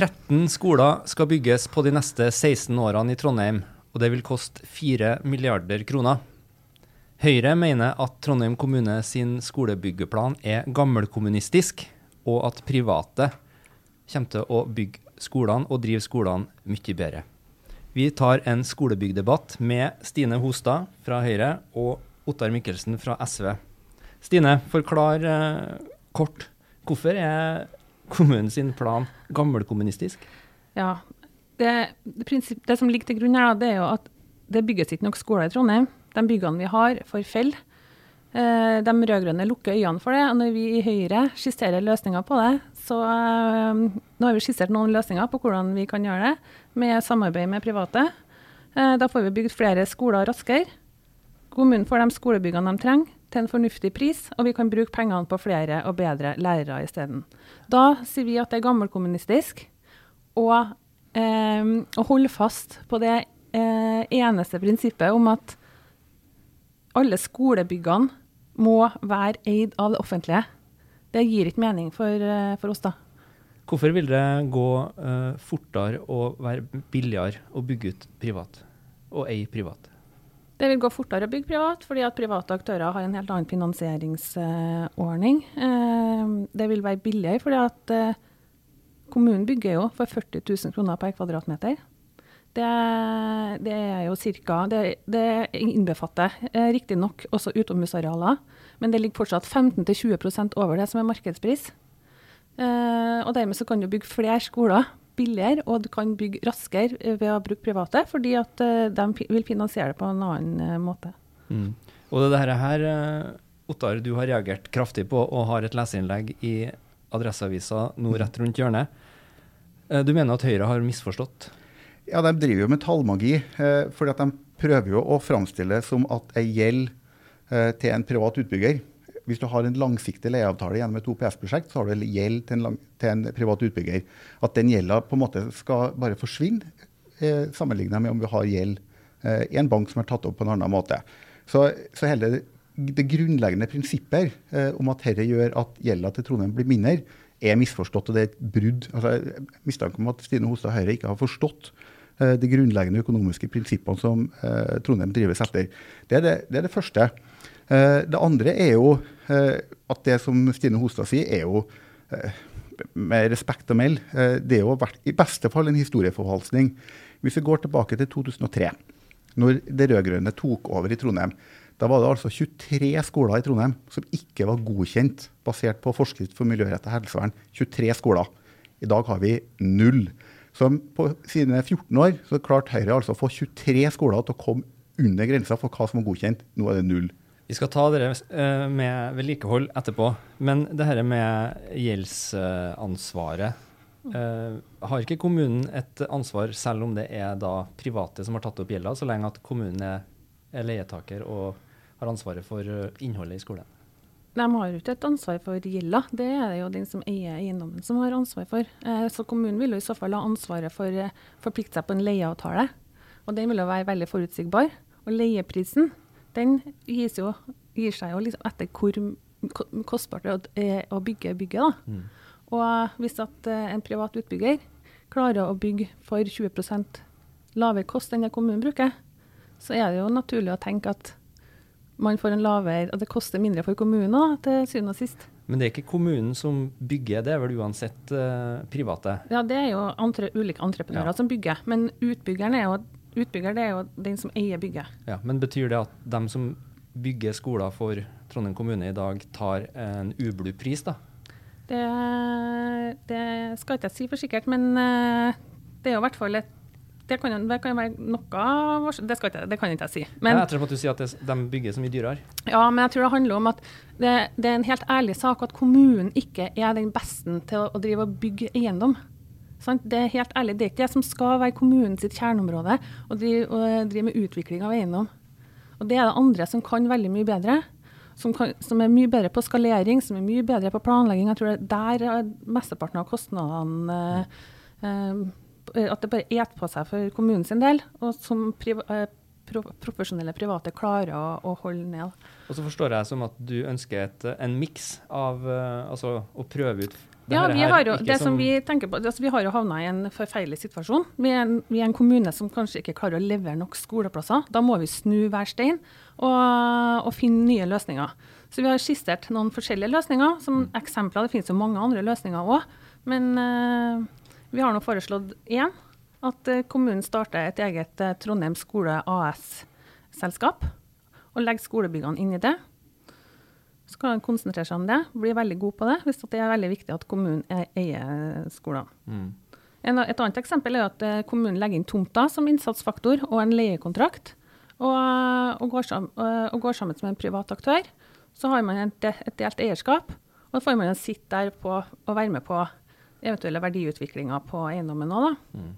13 skoler skal bygges på de neste 16 årene i Trondheim, og det vil koste 4 milliarder kroner. Høyre mener at Trondheim kommune sin skolebyggeplan er gammelkommunistisk, og at private kommer til å bygge skolene og drive skolene mye bedre. Vi tar en skolebyggdebatt med Stine Hostad fra Høyre og Ottar Mikkelsen fra SV. Stine, forklar eh, kort hvorfor er kommunen sin plan gammelkommunistisk? Ja, det, det, prinsipp, det, som ligger til grunn her, det er jo at det bygges ikke nok skoler i Trondheim. De byggene vi har, forfaller. Eh, de rød-grønne lukker øynene for det. Og når vi i Høyre skisserer løsninger på det, så eh, Nå har vi skissert noen løsninger på hvordan vi kan gjøre det, med samarbeid med private. Eh, da får vi bygd flere skoler raskere. Kommunen får de skolebyggene de trenger til en fornuftig pris, og vi kan bruke pengene på flere og bedre lærere isteden. Da sier vi at det er gammelkommunistisk å, eh, å holde fast på det eh, eneste prinsippet om at alle skolebyggene må være eid av det offentlige. Det gir ikke mening for, eh, for oss, da. Hvorfor vil det gå uh, fortere og være billigere å bygge ut privat, og eie privat? Det vil gå fortere å bygge privat, fordi at private aktører har en helt annen finansieringsordning. Eh, det vil være billigere, fordi at eh, kommunen bygger jo for 40 000 kroner per kvadratmeter. Det, det er jo cirka, det, det innbefatter eh, riktignok også utomhusarealer, men det ligger fortsatt 15-20% over det som er markedspris. og dermed så kan du bygge flere skoler billigere, og du kan bygge raskere ved å bruke private, fordi at uh, de vil finansiere det på en annen uh, måte. Mm. Og det her, uh, Ottar, du har reagert kraftig på og har et leserinnlegg i Adresseavisa nå rett rundt hjørnet. Du mener at Høyre har misforstått? Ja, de driver jo med tallmagi. fordi at de prøver jo å framstille det som at ei gjeld til en privat utbygger hvis du har en langsiktig leieavtale gjennom et OPS-prosjekt, så har du gjeld til en, lang, til en, privat utbygger. At den gjelda på en måte skal bare forsvinne, eh, sammenlignet med om vi har gjeld eh, i en bank som er tatt opp på en annen måte. Så, så hele det grunnleggende prinsippet eh, om at dette gjør at gjelda til Trondheim blir mindre, er misforstått. og Det er et brudd. Altså, Mistanke om at Stine Hostad Høyre ikke har forstått eh, de grunnleggende økonomiske prinsippene som eh, Trondheim drives etter. Det er det, det er det første. Eh, det andre er jo eh, at det som Stine Hostad sier, er jo eh, med respekt å melde, det er jo i beste fall en historieforfalskning. Hvis vi går tilbake til 2003, når det rød-grønne tok over i Trondheim, da var det altså 23 skoler i Trondheim som ikke var godkjent basert på forskrift for miljørettet helsevern. 23 skoler. I dag har vi null. Så på sine 14 år så klarte Høyre altså å få 23 skoler til å komme under grensa for hva som var godkjent. Nå er det null. Vi skal ta dere eh, med vedlikehold etterpå. Men det dette med gjeldsansvaret. Uh, har ikke kommunen et ansvar, selv om det er da private som har tatt opp gjelda, så lenge at kommunen er, er leietaker og har ansvaret for uh, innholdet i skolen? De har jo ikke et ansvar for gjelda, det er det jo den som eier eiendommen som har ansvar for. Uh, så kommunen vil jo i så fall ha ansvaret for å forplikte seg på en leieavtale. Og den vil jo være veldig forutsigbar. Og leieprisen den jo, gir seg jo liksom etter hvor kostbart det er å bygge bygget. Mm. Og hvis at eh, en privat utbygger klarer å bygge for 20 lavere kost enn det kommunen bruker, så er det jo naturlig å tenke at man får en lavere, at det koster mindre for kommunen til syvende og sist. Men det er ikke kommunen som bygger, det er vel uansett uh, private? Ja, det er jo andre, ulike entreprenører ja. som bygger. Men utbyggeren er jo Utbygger det er jo den som eier bygget. Ja, Men betyr det at de som bygger skoler for Trondheim kommune i dag, tar en ublu pris, da? Det, det, skal ikke jeg si for sikkert, men uh, det er jo i hvert fall et det kan, det kan være noe Det, skal ikke, det kan ikke jeg si. Men, jeg tror at du sier at det, de bygger så mye dyrere. Ja, men jeg tror det handler om at det, det, er en helt ærlig sak at kommunen ikke er den beste til å, å drive og bygge eiendom. Sant? Det er helt ærlig, det er ikke det som skal være kommunens kjerneområde å drive, med utvikling av eiendom. Og Det er det andre som kan veldig mye bedre. Som, kan, som, er mye bedre på skalering, som er mye bedre på planlegging. Jeg tror det Der er mesteparten av kostnadene eh, At det bare eter på seg for kommunen sin del. Og som priva, eh, profesjonelle private klarer å, å, holde ned. Og så forstår jeg som at du ønsker et, en miks av uh, altså å prøve ut Ja, vi har jo, det som som- vi tenker på, altså vi har jo havna i en forferdelig situasjon. Vi er, en, vi er en kommune som kanskje ikke klarer å levere nok skoleplasser. Da må vi snu hver stein og, og finne nye løsninger. Så vi har skissert noen forskjellige løsninger. Som Mm. eksempler, det finnes jo mange andre løsninger òg. Men uh, vi har nå foreslått én. At eh, kommunen starter et eget eh, Trondheim skole AS-selskap. Og legger skolebyggene inn i det. Så kan han konsentrere seg om det, bli veldig god på det, hvis det er veldig viktig at kommunen e- eier skolene. Mm. En, et annet eksempel er at eh, kommunen legger inn tomta som innsatsfaktor og en leiekontrakt, og, og, går, sammen, og går sammen med en privat aktør. Så har man et, et delt eierskap, og da får man sitte der på, og være med på eventuelle verdiutviklinger på eiendommen òg, da. Mm.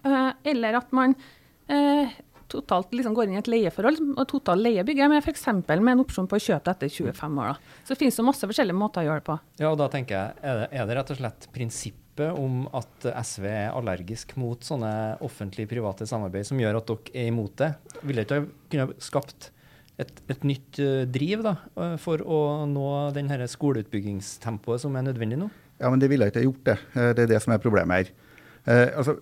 Eh, eller at man eh, totalt liksom går inn i et leieforhold og total leiebygger, med f.eks. med en opsjon på å kjøpe etter 25 år. Da. Så det finnes jo masse forskjellige måter å gjøre det på. Ja, og da tenker jeg, er det, er det rett og slett prinsippet om at SV er allergisk mot sånne offentlig-private samarbeid som gjør at dere er imot det? Ville ikke det kunne skapt et, et nytt eh, driv da, eh, for å nå den her skoleutbyggingstempoet som er nødvendig nå? Ja, men det ville ikke gjort, det. Eh, Det er det som er problemet her. Eh, altså,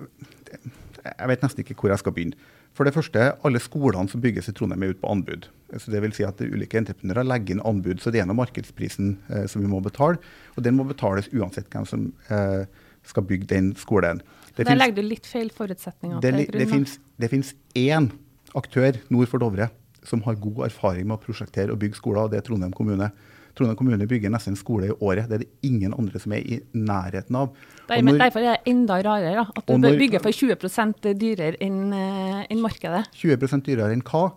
jeg vet nesten ikke hvor jeg skal begynne. For det første, alle skolene som bygges i Trondheim er ute på anbud. Så det vil si at ulike entreprenører legger inn anbud, så det er noe markedsprisen eh, som vi må betale. Og den må betales uansett hvem som eh, skal bygge den skolen. Det Der finnes- legger du litt feil forutsetninger det, til grunn. det finnes én aktør nord for Dovre som har god erfaring med å prosjektere og bygge skoler, og det er Trondheim kommune. Trondheim kommune bygger nesten en skole i året. Det er det ingen andre som er i nærheten av. Der, når derfor er det enda rarere at du når- bygger for 20 dyrere enn en markedet. 20% dyrere enn hva?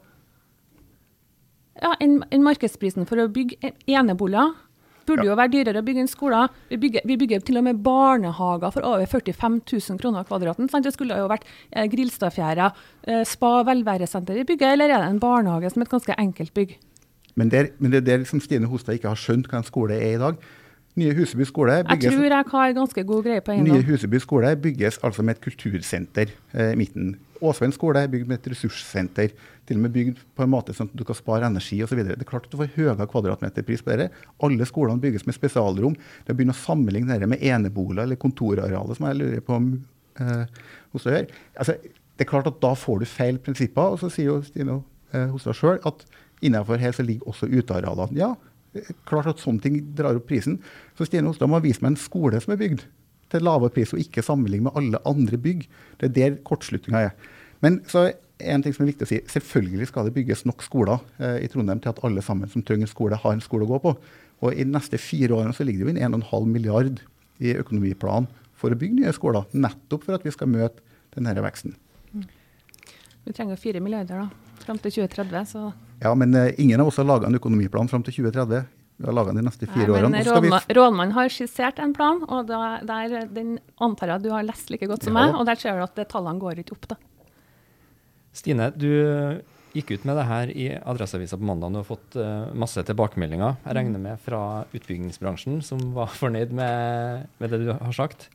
Ja, enn en markedsprisen for å bygge en- eneboliger burde jo være dyrere å bygge enn skoler. Vi bygger, vi bygger til og med barnehager for over 45 000 kroner kvadraten. Sant? Det skulle jo vært eh, Grilstadfjæra, eh, spa, velværesenter vi bygger, eller er det en barnehage som er et ganske enkelt bygg? Men, det, men det er det liksom Stine Hostad ikke har skjønt hva en skole er i dag. Nye Huseby skole Jeg bygges, tror jeg har ganske god greie på nye. Huseby skole bygges altså med et kultursenter eh, i midten. Åsveien skole er bygd med et ressurssenter. Til og med bygd på en måte sånn at du kan spare energi osv. Det er klart at du får høyere kvadratmeterpris på dette. Alle skolene bygges med spesialrom. Det å begynne å sammenligne dette med eneboliger eller kontorarealer, som jeg lurer på om eh, Hostad gjør. Altså, det er klart at da får du feil prinsipper. Og så sier jo Stine eh, Hostad sjøl at innenfor her så ligger også utearealene. Ja, klart at sånne ting drar opp prisen. Så Stine Hostad må vise meg en skole som er bygd til lavere pris, og ikke sammenligne med alle andre bygg. Det er der kortslutninga er. Men så en ting som er viktig å si, selvfølgelig skal det bygges nok skoler eh, i Trondheim til at alle sammen som trenger en skole, har en skole å gå på. Og i de neste fire årene så ligger det jo inn 1,5 milliard i økonomiplanen for å bygge nye skoler, nettopp for at vi skal møte denne veksten. Vi trenger jo 4 milliarder da, fram til 2030. så... Ja, men eh, ingen av oss har laga en økonomiplan fram til 2030. Vi har laga den de neste fire Nei, men årene. rådmannen har skissert en plan, og da, der, den antar jeg at du har lest like godt som Ja. meg. Og der ser du at tallene går ikke opp. da. Stine, du gikk ut med det her i Adresseavisa på mandag. Du har fått eh, masse tilbakemeldinger, jeg regner med fra utbyggingsbransjen, som var fornøyd med, med det du har sagt.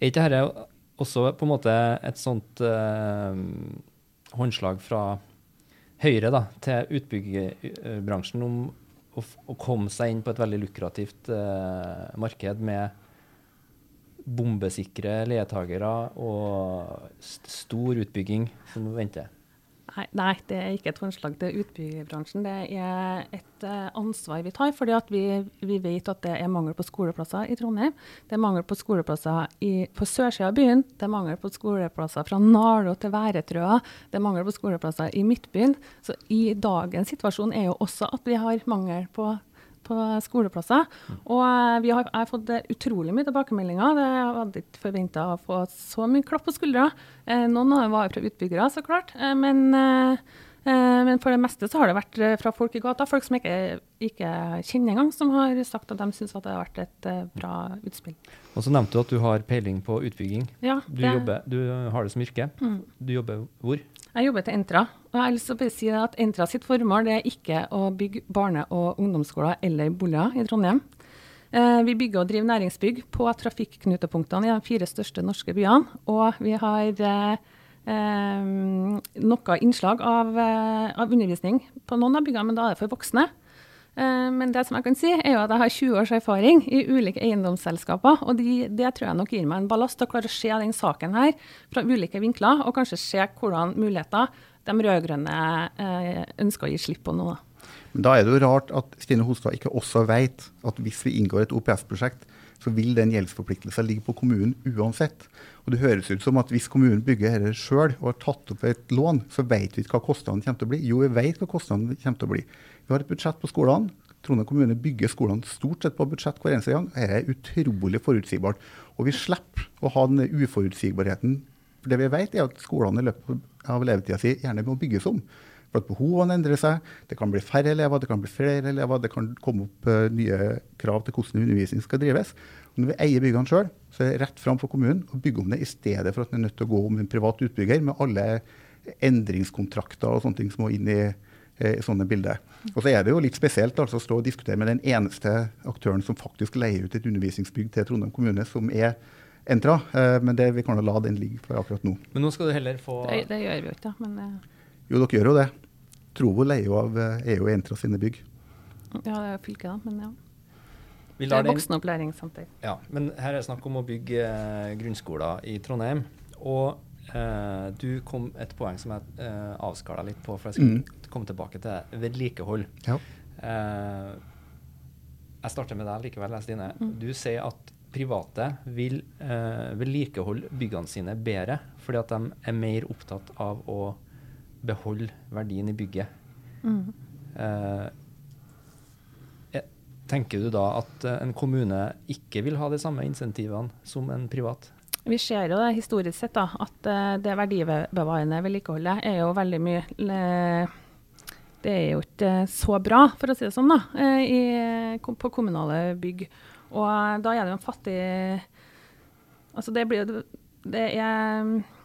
Er ikke dette også på en måte et sånt eh, håndslag fra Høyre da, til utbyggerbransjen om å, å komme seg inn på et veldig lukrativt eh, marked med bombesikre leietagere og st stor utbygging som venter? Nei, nei, det er ikke et håndslag til utbyggerbransjen. Det er et eh, ansvar vi tar. fordi vi, vi vet at det er mangel på skoleplasser i Trondheim. Det er mangel på skoleplasser i, på sørsida av byen. Det er mangel på skoleplasser fra Nardo til Væretrøa. Det er mangel på skoleplasser i Midtbyen. Så i dagens situasjon er jo også at vi har mangel på på skoleplasser. Og eh, vi har, jeg har fått eh, utrolig mye tilbakemeldinger. Jeg hadde ikke forventa å få så mye klapp på skuldra. Eh, noen av dem var fra utbyggere, så klart. Men, men for det meste så har det vært fra folk i gata. Folk som ikke, ikke kjenner engang, som har sagt at de syns det har vært et bra utspill. Og så nevnte du at du har peiling på utbygging. Ja, Du, jobber, du har det som yrke. Mm. Du jobber hvor? Jeg jobber til Entra. og jeg har lyst til å si at Entra sitt formål er ikke å bygge barne- og ungdomsskoler eller boliger i Trondheim. Eh, vi bygger og driver næringsbygg på trafikknutepunktene i de fire største norske byene. Og vi har eh, eh, noe innslag av, eh, av undervisning på noen av byggene, men da er det for voksne. Eh, men det som jeg kan si, er jo at jeg har 20 års erfaring i ulike eiendomsselskaper. Og de, det tror jeg nok gir meg en ballast til å klare å se den saken her fra ulike vinkler, og kanskje se hvordan muligheter de rød-grønne eh, ønsker å gi slipp på nå. Da er det jo rart at Stine Hostad ikke også vet at hvis vi inngår et OPS-prosjekt, så vil den gjeldsforpliktelsen ligge på kommunen uansett. Og Det høres ut som at hvis kommunen bygger dette sjøl og har tatt opp et lån, så vet vi ikke hva kostnadene kommer til å bli. Jo, vi vet hva kostnadene kommer til å bli. Vi har et budsjett på skolene. Trondheim kommune bygger skolene stort sett på budsjett hver eneste gang. Dette er utrolig forutsigbart. Og vi slipper å ha den uforutsigbarheten. For det vi vet, er at skolene i løpet av levetida si gjerne må bygges om. For at behovene endrer seg. Det kan bli færre elever, det kan bli flere elever. Det kan komme opp uh, nye krav til hvordan undervisning skal drives. Og når vi eier byggene sjøl, så er det rett fram for kommunen å bygge om det, i stedet for at den er nødt til å gå om en privat utbygger med alle endringskontrakter og sånne ting som må inn i, eh, i sånne bilder. Og så er det jo litt spesielt altså, å stå og diskutere med den eneste aktøren som faktisk leier ut et undervisningsbygg til Trondheim kommune, som er Entra. Eh, men det, vi kan jo la den ligge for akkurat nå. Men nå skal du heller få Det, det gjør vi jo ikke, da. Men eh, Jo, dere gjør jo det. Trovo leier jo av EU og Entra sine bygg. ja, det er fylket, da. Men ja. vi Det lar er voksenopplæring samtidig. ja, Men her er det snakk om å bygge eh, grunnskoler i Trondheim. Og eh, du kom et poeng som jeg eh, avskala litt på, for jeg skulle komme tilbake til vedlikehold. Ja. Eh, jeg starter med deg likevel, Stine. Du sier at private vil eh, vedlikeholde byggene sine bedre fordi at de er mer opptatt av å beholde verdien i bygget. Mm. Eh, eh, tenker du da at eh, en kommune ikke vil ha de samme insentivene som en privat? Vi ser jo det historisk sett da, at eh, det verdibevarende vedlikeholdet er jo veldig mye Det er jo ikke så bra, for å si det sånn, da, eh, i, på kommunale bygg. Og eh, da er det jo en fattig Altså det blir jo Det er eh,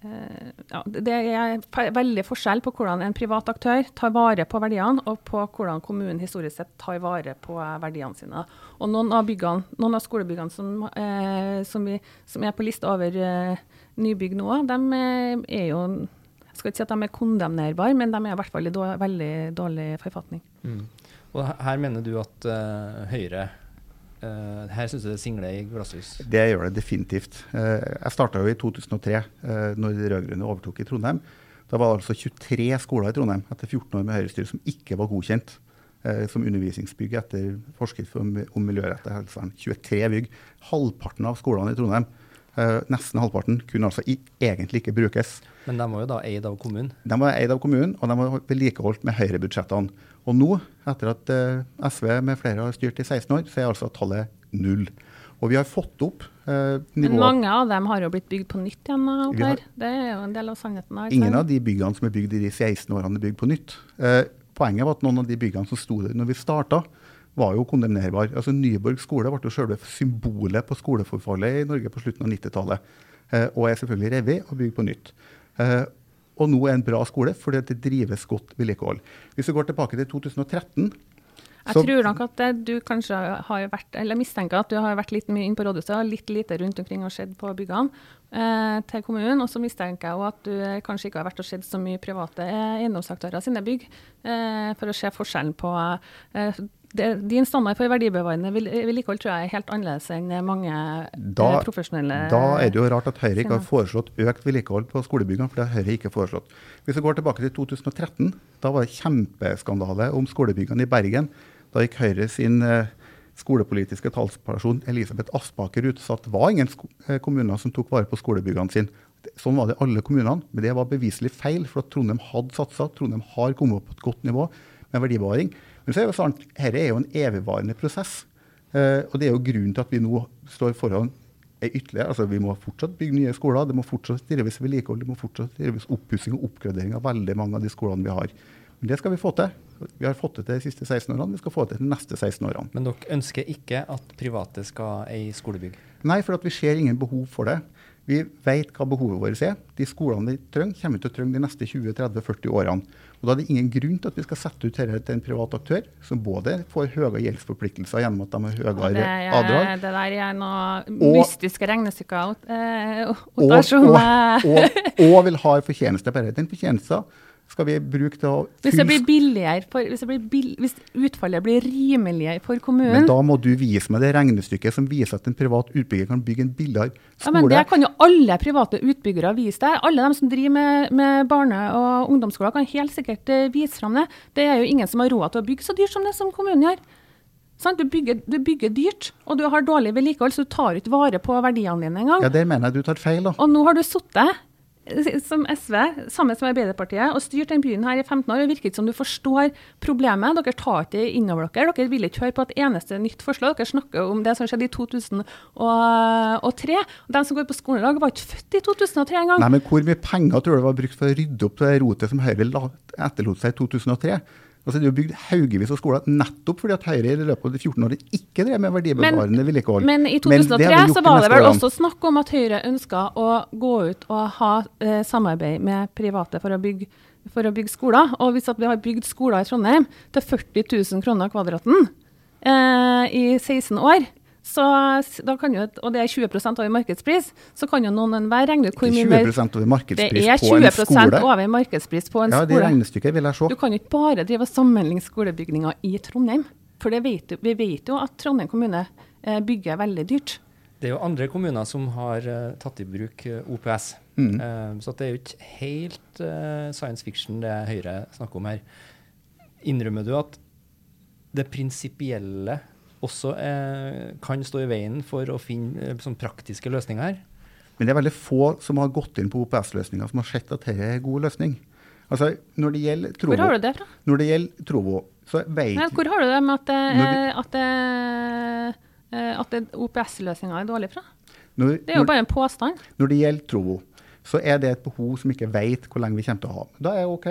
ja, det er veldig forskjell på hvordan en privat aktør tar vare på verdiene, og på hvordan kommunen historisk sett tar vare på eh, verdiene sine. Og noen av, byggene, noen av skolebyggene som, eh, som, vi, som er på lista over eh, nybygg nå, de eh, er jo Jeg skal ikke si at de er kondemnerbare, men de er i hvert fall i veldig dårlig forfatning. Og her mener du at eh, Høyre eh, Her syns jeg det singler i glasshus? Det gjør det definitivt. Uh, Jeg starta jo i 2003, uh, når de rød-grønne overtok i Trondheim. Da var det altså 23 skoler i Trondheim etter 14 år med Høyre-styre som ikke var godkjent uh, som undervisningsbygg etter forskrift om, om miljørettet helsevern. 23 bygg. Halvparten av skolene i Trondheim, eh, nesten halvparten, kunne altså i, egentlig ikke brukes. Men de var jo da eid av kommunen. De var eid av kommunen, og de var vedlikeholdt med Høyre-budsjettene. Og nå, etter at uh, SV med flere har styrt i 16 år, så er altså tallet null. Og vi har fått opp eh, Men mange av dem har jo blitt bygd på nytt igjen. har- Det er jo en del av sannheten. her, Ingen av de byggene som er bygd i de 16 årene, er bygd på nytt. Eh, poenget var at noen av de byggene som sto der når vi starta, var jo kondemnerbar. Altså Nyborg skole ble jo selve symbolet på skoleforfallet i Norge på slutten av 90-tallet. Eh, og er selvfølgelig revet og bygd på nytt. Eh, og nå er en bra skole fordi det drives godt vedlikehold. Hvis vi går tilbake til 2013 Jeg Så- tror nok at du kanskje har vært, eller mistenker at du har vært litt mye inn på rådhuset og litt lite rundt omkring og sett på byggene til kommunen. Og så mistenker jeg at du eh, kanskje ikke har vært og sett så mye private eh, eiendomsaktører sine bygg, eh, for å se forskjellen på eh, det, Din standard for verdibevarende vedlikehold tror jeg er helt annerledes enn mange Da- eh, profesjonelle Da er det jo rart at Høyre ikke har foreslått økt vedlikehold på skolebyggene, for det har Høyre ikke foreslått. Hvis vi går tilbake til 2013, da var det kjempeskandale om skolebyggene i Bergen. Da gikk Høyre sin eh, skolepolitiske talsperson Elisabeth Aspaker ut at det var ingen eh, kommuner som tok vare på skolebyggene sine. Sånn var det i alle kommunene, men det var beviselig feil, for at Trondheim hadde satsa. Trondheim har kommet opp på et godt nivå med verdibevaring. Men så er det sånn, dette er jo en evigvarende prosess. Eh, og det er jo grunnen til at vi nå står foran ei ytterligere. Altså, vi må fortsatt bygge nye skoler, det må fortsatt drives vedlikehold, det må fortsatt drives oppussing og oppgradering av veldig mange av de skolene vi har. Men det skal vi få til. Vi har fått det til de siste 16 årene, vi skal få det til de neste 16 årene. Men dere ønsker ikke at private skal eie skolebygg? Nei, for at vi ser ingen behov for det. Vi vet hva behovet vårt er. De skolene vi trenger, kommer vi til å trenge de neste 20-30-40 årene. Og Da er det ingen grunn til at vi skal sette ut dette til en privat aktør, som både får høyere gjeldsforpliktelser gjennom at de har høyere det, er, avdrag, det der er noe Og- mystiske regnestykker. Eh, og, eh, og, og, og vil ha en fortjeneste på dette. Den fortjenesten skal vi bruke til å Hvis det blir billigere for, hvis, det blir bill, hvis utfallet blir rimeligere for Men da må du vise meg det regnestykket som viser at en privat utbygger kan bygge en billigere ja, men skole. Det kan jo alle private utbyggere vise deg. Alle de som driver med, med barne- og ungdomsskoler kan helt sikkert eh, vise fram det. Det er jo ingen som har råd til å bygge så dyrt som det som kommunen gjør. Du, bygger, du bygger dyrt, og du har dårlig vedlikehold, så du tar ikke vare på verdiene dine engang. Ja, Der mener jeg du tar feil, da. Og nå har du sittet som SV sammen med Arbeiderpartiet og styrt den byen her i 15 år. Det virker ikke som du forstår problemet. Dere tar det inn over dere. Dere vil ikke høre på et eneste nytt forslag. Dere snakker om det som skjedde i 2003. Og de som går på skolen i dag, var ikke født i 2003 engang. Nei, men Hvor mye penger tror du det var brukt for å rydde opp det rotet som Høyre etterlot seg i 2003? Altså, det er jo bygd haugevis av skoler nettopp fordi at Høyre i løpet av de 14 årene ikke drev med verdibevarende vedlikehold. Men i 2003 men så var det vel også snakk om at Høyre ønska å gå ut og ha eh, samarbeid med private for å bygge for å bygge skoler. Og hvis vi har bygd skoler i Trondheim til 40 000 kroner kvadraten eh, i 16 år, så da kan jo, og det er 20% over markedspris, så kan jo noen enhver regne ut hvor Det er mer 20 over markedspris er på en 20 skole. over markedspris på en Ja, det skole. regnestykket vil jeg se. Du kan jo ikke bare drive og sammenligne skolebygninger i Trondheim. For det vet vi vet jo at Trondheim kommune eh, bygger veldig dyrt. Det er jo andre kommuner som har eh, tatt i bruk eh, OPS. Mm. Så det er jo ikke helt science fiction det Høyre snakker om her. Innrømmer du at det prinsipielle også eh, kan stå i veien for å finne eh, sånn praktiske løsninger her? Men det er veldig få som har gått inn på OPS-løsninger som har sett at dette er en god løsning. Altså, når det gjelder Trovo, Hvor har du det fra? når det gjelder Trovo så vet Nei, hvor har du det med at, det, eh, at, det, eh, at OPS-løsninga er dårlig fra? når, Det er jo når, bare en påstand. når det gjelder Trovo, så er det et behov som ikke vet hvor lenge vi kommer til å ha. Da er det OK.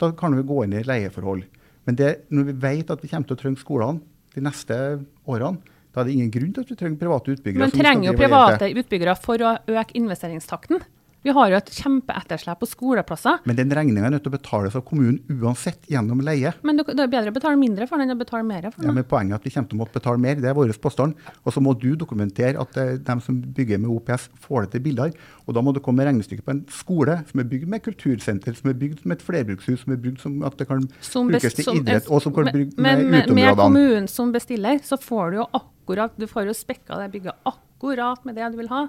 Da kan vi gå inn i leieforhold. Men det, når vi vet at vi kommer til å trenge skolene de neste årene, da er det ingen grunn til at vi trenger private utbyggere. Men trenger jo private utbyggere for å øke investeringstakten. Vi har jo et kjempeetterslep på skoleplasser. Men den regninga er nødt til å betales av kommunen uansett gjennom leie. Men det er bedre å betale mindre for den enn å betale mer for den. Ja, men Poenget er at vi kommer til å måtte betale mer. Det er vår påstand. Og så må du dokumentere at eh, de som bygger med OPS, får det til billigere. Og da må du komme med regnestykket på en skole som er bygd med kultursenter, som er bygd som et flerbrukshus, som er bygd som at det kan Som brukes til idrett, og som kan brukes med, med med uteområdene. kommunen som bestiller, så får du jo akkurat Du får jo spekka det bygget akkurat med det du vil ha.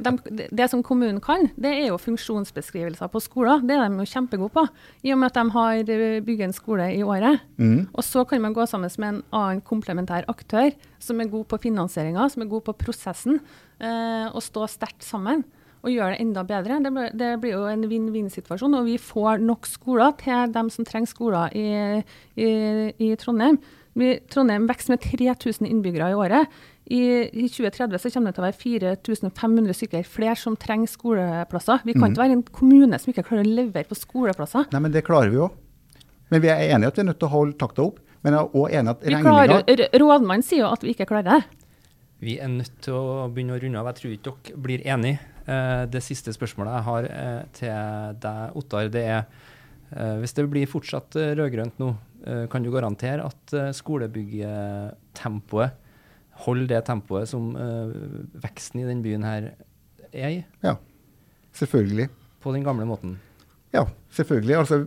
De, det, som kommunen kan, det er jo funksjonsbeskrivelser på skoler. Det er de jo kjempegode på, i og med at de har bygd bygget en skole i året. Mm. Og så kan man gå sammen med en annen komplementær aktør som er god på finansieringa, som er god på prosessen, eh, og stå sterkt sammen. Og gjøre det enda bedre. Det blir, det blir jo en vinn-vinn-situasjon. Og vi får nok skoler til dem som trenger skoler i, i, i Trondheim. Vi, Trondheim vokser med 3000 innbyggere i året. I, I 2030 så kommer det til å være 4500 stykker flere som trenger skoleplasser. Vi kan Mm. ikke være en kommune som ikke klarer å levere på skoleplasser. Nei, men det klarer vi jo. Men vi er enige at vi er nødt til å holde takta opp. Men jeg er òg enig at Vi klarer, regninga rådmannen sier jo at vi ikke klarer det. Vi er nødt til å begynne å runde av. Jeg tror ikke dere blir enige. Eh, det siste spørsmålet jeg har eh, til deg, Ottar, det er eh, hvis det blir fortsatt rød-grønt nå, kan du garantere at uh, skolebyggetempoet holder det tempoet som eh, veksten i den byen her er i, Ja, selvfølgelig. på den gamle måten? Ja, selvfølgelig. Altså,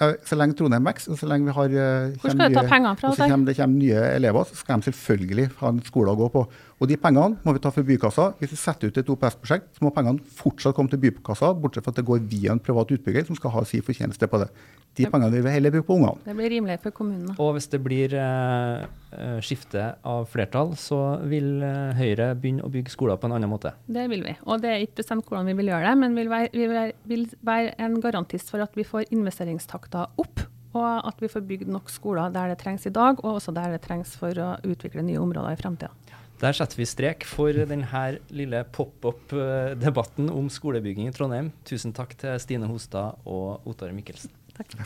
eh, så lenge Trondheim vokser, og så lenge vi har eh, Hvor kommer skal du ta nye- pengene fra? og så kommer det kommer nye elever, så skal de selvfølgelig ha en skole å gå på. Og de pengene må vi ta fra bykassa. Hvis vi setter ut et OPS-prosjekt, så må pengene fortsatt komme til bykassa, bortsett fra at det går via en privat utbygger som skal ha sin fortjeneste på det. De pengene vil vi heller bruke på ungene. Det blir rimeligere for kommunene. Og hvis det blir eh, eh, skifte av flertall, så vil eh, Høyre begynne å bygge skoler på en annen måte. Det vil vi. Og det er ikke bestemt hvordan vi vil gjøre det, men vil være, vi vil være, vil være en garantist for at vi får investeringstakta opp, og at vi får bygd nok skoler der det trengs i dag, og også der det trengs for å utvikle nye områder i fremtida. Der setter vi strek for denne lille pop-up-debatten om skolebygging i Trondheim. Tusen takk til Stine Hostad og Ottar Mikkelsen. Takk.